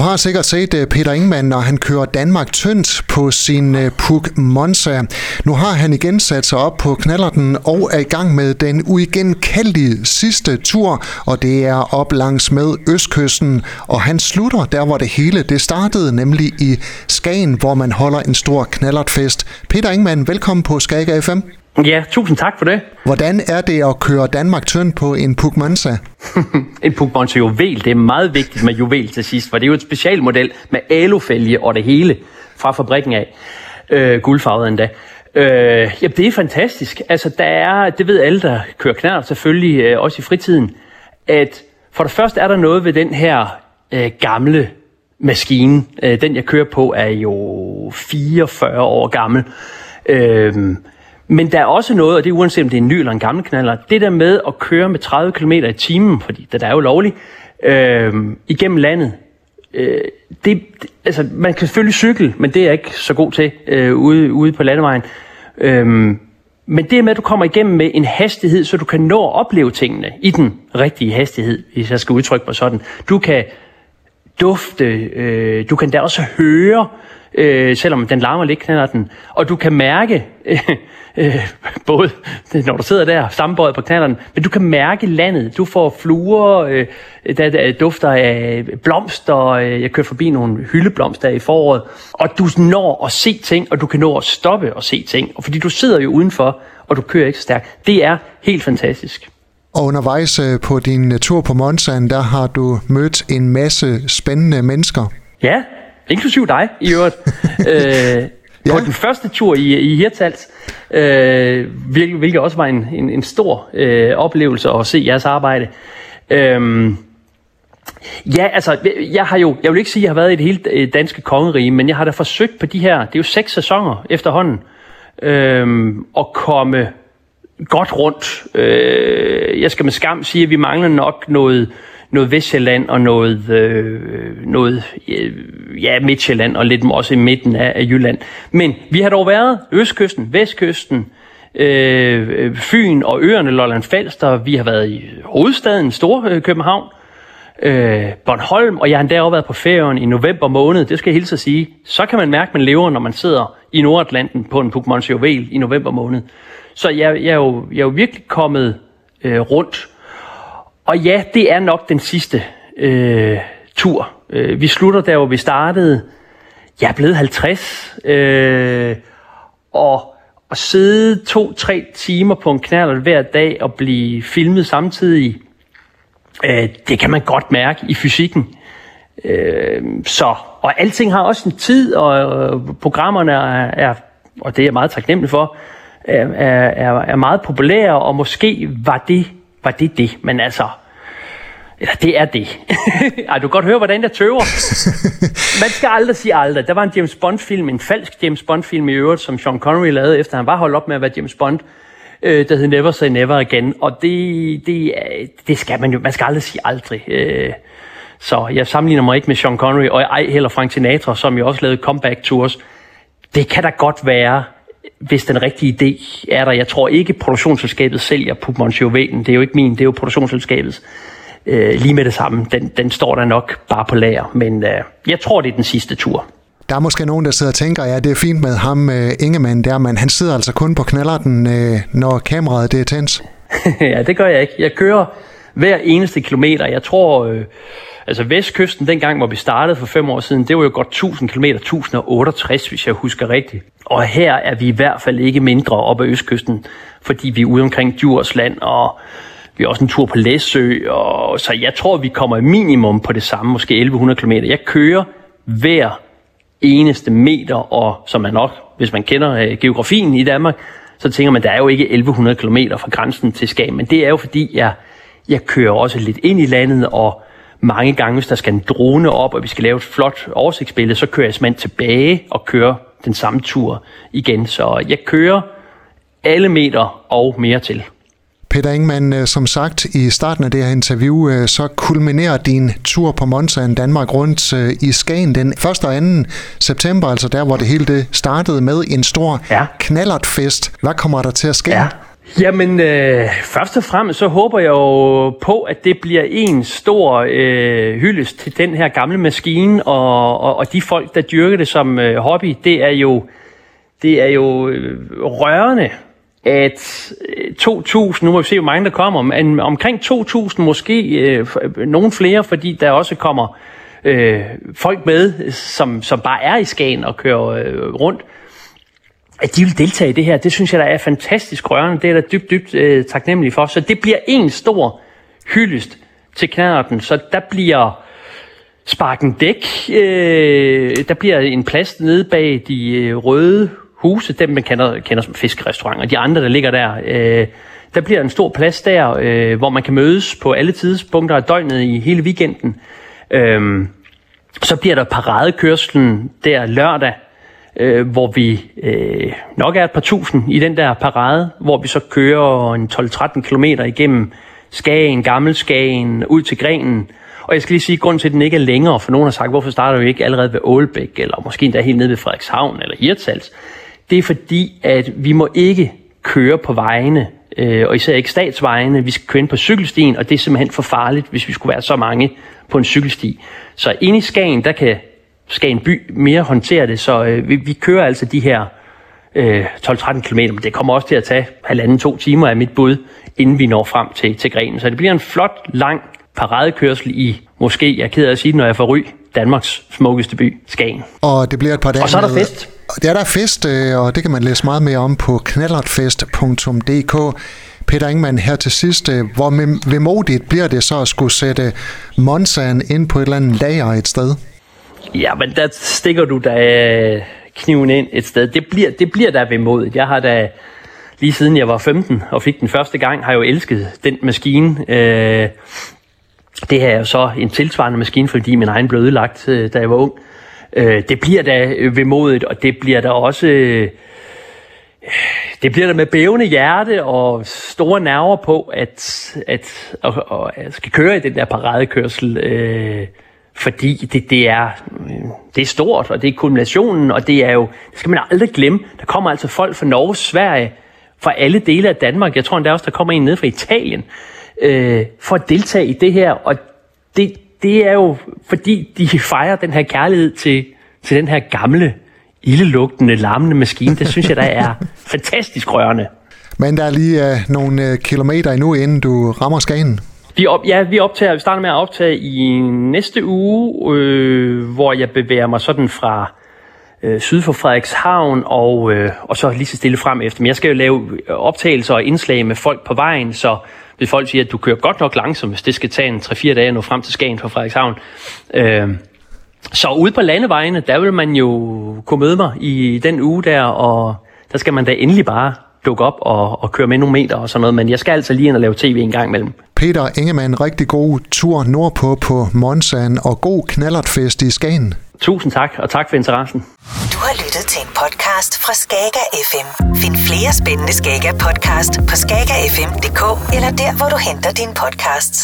Du har sikkert set øh, Peter Ingemann, når han kører Danmark tyndt på sin øh, Puk Monza. Nu har han igen sat sig op på knallerten og er i gang med den uigenkaldelige sidste tur, og det er op langs med Østkysten. Og han slutter der, hvor det hele det startede, nemlig i Skagen, hvor man holder en stor knallertfest. Peter Ingemann, velkommen på Skager FM. Ja, tusind tak for det. Hvordan er det at køre Danmark tynd på en Puk Monza? en Puk Monza juvel, det er meget vigtigt med juvel til sidst, for det er jo et specialmodel med alufælge og det hele fra fabrikken af. Øh, guldfarvet endda. Øh, ja, det er fantastisk. Altså, der er, det ved alle, der kører knær selvfølgelig, øh, også i fritiden, at for det første er der noget ved den her øh, gamle maskine. Øh, den, jeg kører på, er jo 44 år gammel. Øh, men der er også noget, og det er uanset om det er en ny eller en gammel knaller, det der med at køre med 30 km i timen, fordi det der er jo lovligt, øh, igennem landet, øh, det, altså, man kan selvfølgelig cykle, men det er jeg ikke så god til øh, ude, ude på landevejen. Øh, men det med, at du kommer igennem med en hastighed, så du kan nå at opleve tingene i den rigtige hastighed, hvis jeg skal udtrykke mig sådan. Du kan dufte, øh, du kan da også høre, øh, selvom den larmer lidt, knaller den, og du kan mærke, øh, øh, både når du sidder der sammenbøjet på knalleren, men du kan mærke landet. Du får fluer, øh, der, der dufter af blomster. Øh, jeg kører forbi nogle hyldeblomster i foråret. Og du når at se ting, og du kan nå at stoppe og se ting. Og fordi du sidder jo udenfor, og du kører ikke så stærkt. Det er helt fantastisk. Og undervejs øh, på din tur på Monsan, der har du mødt en masse spændende mennesker. Ja, inklusiv dig i øvrigt. øh, ja. På den første tur i, i Hirtals, øh, hvilket, hvilket også var en, en, en stor øh, oplevelse at se jeres arbejde. Øh, Ja, altså, jeg har jo, jeg vil ikke sige, at jeg har været i det hele øh, danske kongerige, men jeg har da forsøgt på de her, det er jo seks sæsoner efterhånden, øh, at komme godt rundt. Øh, jeg skal med skam sige, at vi mangler nok noget, noget Vestjylland og noget, øh, noget øh, ja, Midtjylland og lidt også i midten af, af Jylland. Men vi har dog været Østkysten, Vestkysten, øh, Fyn og øerne Lolland Falster. Vi har været i hovedstaden, Storkøbenhavn, øh, øh, Bornholm, og jeg har endda også været på ferien i november måned. Det skal jeg hilse at sige. Så kan man mærke, at man lever, når man sidder i Nordatlanten på en Pukmonsiovel Juvel i november måned. Så jeg, jeg, er, jo, jeg er jo virkelig kommet øh, rundt. Og ja, det er nok den sidste øh, tur. Øh, vi slutter der, hvor vi startede. Jeg er blevet 50. Øh, og at sidde to-tre timer på en knaller hver dag og blive filmet samtidig, øh, det kan man godt mærke i fysikken. Øh, så, og alting har også en tid, og øh, programmerne er, er, og det er jeg meget taknemmelig for, øh, er, er, er meget populære, og måske var det, var det det. Men altså, eller det er det. Ej, du kan godt høre, hvordan jeg tøver. Man skal aldrig sige aldrig. Der var en James Bond-film, en falsk James Bond-film i øvrigt, som Sean Connery lavede, efter han var holdt op med at være James Bond, øh, der hed Never Say Never Again. Og det, det, det skal man jo, man skal aldrig sige aldrig. Øh, så jeg sammenligner mig ikke med Sean Connery, og ej heller Frank Sinatra, som jo også lavede comeback tours. Det kan da godt være, hvis den rigtige idé er der. Jeg tror ikke, produktionsselskabet sælger Pugmons Juvelen. Det er jo ikke min, det er jo produktionsselskabets. Øh, lige med det samme. Den, den står der nok bare på lager. Men øh, jeg tror, det er den sidste tur. Der er måske nogen, der sidder og tænker, ja, det er fint med ham, uh, Ingemann der, men han sidder altså kun på knallerten, uh, når kameraet det er tændt. ja, det gør jeg ikke. Jeg kører hver eneste kilometer. Jeg tror, øh, altså Vestkysten, dengang, hvor vi startede for fem år siden, det var jo godt 1000 km, 1068, hvis jeg husker rigtigt. Og her er vi i hvert fald ikke mindre op ad Østkysten, fordi vi er ude omkring Djursland, og vi har også en tur på Læsø, og så jeg tror, vi kommer minimum på det samme, måske 1100 km. Jeg kører hver eneste meter, og som man nok, hvis man kender øh, geografien i Danmark, så tænker man, der er jo ikke 1100 km fra grænsen til Skagen, men det er jo fordi, jeg, jeg kører også lidt ind i landet, og mange gange, hvis der skal en drone op, og vi skal lave et flot oversigtsbillede, så kører jeg simpelthen tilbage og kører den samme tur igen. Så jeg kører alle meter og mere til. Peter Ingemann, øh, som sagt i starten af det her interview, øh, så kulminerer din tur på Monza Danmark rundt øh, i Skagen den 1. og 2. september, altså der, hvor det hele det startede med en stor ja. knallertfest. Hvad kommer der til at ske? Ja. Jamen, øh, først og fremmest så håber jeg jo på, at det bliver en stor øh, hyldest til den her gamle maskine, og, og, og de folk, der dyrker det som øh, hobby, det er jo, det er jo øh, rørende, at øh, 2.000, nu må vi se, hvor mange der kommer, men omkring 2.000 måske, øh, øh nogen flere, fordi der også kommer øh, folk med, som, som bare er i Skagen og kører øh, rundt, at de vil deltage i det her, det synes jeg, der er fantastisk rørende. Det er der dybt, dybt øh, taknemmelig for. Så det bliver en stor hyldest til knærten. Så der bliver sparken dæk. Øh, der bliver en plads nede bag de øh, røde huse, dem man kender, kender som fiskerestauranter, de andre, der ligger der. Øh, der bliver en stor plads der, øh, hvor man kan mødes på alle tidspunkter af døgnet i hele weekenden. Øh, så bliver der paradekørslen der lørdag, øh, hvor vi øh, nok er et par tusind i den der parade, hvor vi så kører en 12-13 km igennem Skagen, Gammel Skagen, ud til Grenen. Og jeg skal lige sige, at grunden til, at den ikke er længere, for nogen har sagt, hvorfor starter vi ikke allerede ved Ålbæk, eller måske endda helt nede ved Frederikshavn eller Hirtshals, det er fordi, at vi må ikke køre på vejene, øh, og især ikke statsvejene. Vi skal køre ind på cykelstien, og det er simpelthen for farligt, hvis vi skulle være så mange på en cykelsti. Så inde i Skagen, der kan Skagen by mere håndtere det, så øh, vi, vi kører altså de her øh, 12-13 km, men det kommer også til at tage halvanden-to timer af mit bud, inden vi når frem til, til grenen. Så det bliver en flot, lang paradekørsel i, måske, jeg er ked af at sige når jeg får ry, Danmarks smukkeste by, Skagen. Og det bliver et par dage Og så er der fest. Ja, der er fest, øh, og det kan man læse meget mere om på knallertfest.dk. Peter Ingemann, her til sidst, øh, hvor vemodigt bliver det så at skulle sætte Monsan ind på et eller andet lager et sted? Ja, men der stikker du da øh, kniven ind et sted. Det bliver, det bliver da vemodigt. Jeg har da lige siden jeg var 15 og fik den første gang, har jeg jo elsket den maskine. Øh, det her er jo så en tilsvarende maskine, fordi min egen blev ødelagt, øh, da jeg var ung. Øh, det bliver da vemodigt, og det bliver da også... Øh, det bliver der med bævende hjerte og store nerver på, at, at, at, at, at skal køre i den der paradekørsel, øh, fordi det, det, er, det er stort, og det er kulminationen, og det er jo, det skal man aldrig glemme, der kommer altså folk fra Norge, Sverige, fra alle dele af Danmark, jeg tror endda også, der kommer en ned fra Italien, øh, for at deltage i det her, og det, det er jo fordi, de fejrer den her kærlighed til, til den her gamle, ildelugtende, larmende maskine. Det synes jeg, der er fantastisk rørende. Men der er lige uh, nogle uh, kilometer endnu, inden du rammer Skagen. Vi op, ja, vi optager, vi starter med at optage i næste uge, øh, hvor jeg bevæger mig sådan fra øh, syd for Frederikshavn og, øh, og så lige så stille frem efter. Men jeg skal jo lave øh, optagelser og indslag med folk på vejen, så hvis folk siger, at du kører godt nok langsomt, hvis det skal tage en 3-4 dage at nå frem til Skagen fra Frederikshavn. Øh, så ude på landevejene, der vil man jo kunne møde mig i den uge der, og der skal man da endelig bare dukke op og, og køre med nogle meter og sådan noget, men jeg skal altså lige ind og lave tv en gang imellem. Peter Ingemann, rigtig god tur nordpå på Monsan og god knallertfest i Skagen. Tusind tak, og tak for interessen. Du har lyttet til en podcast fra Skager FM. Find flere spændende Skager podcast på skagerfm.dk eller der, hvor du henter dine podcasts.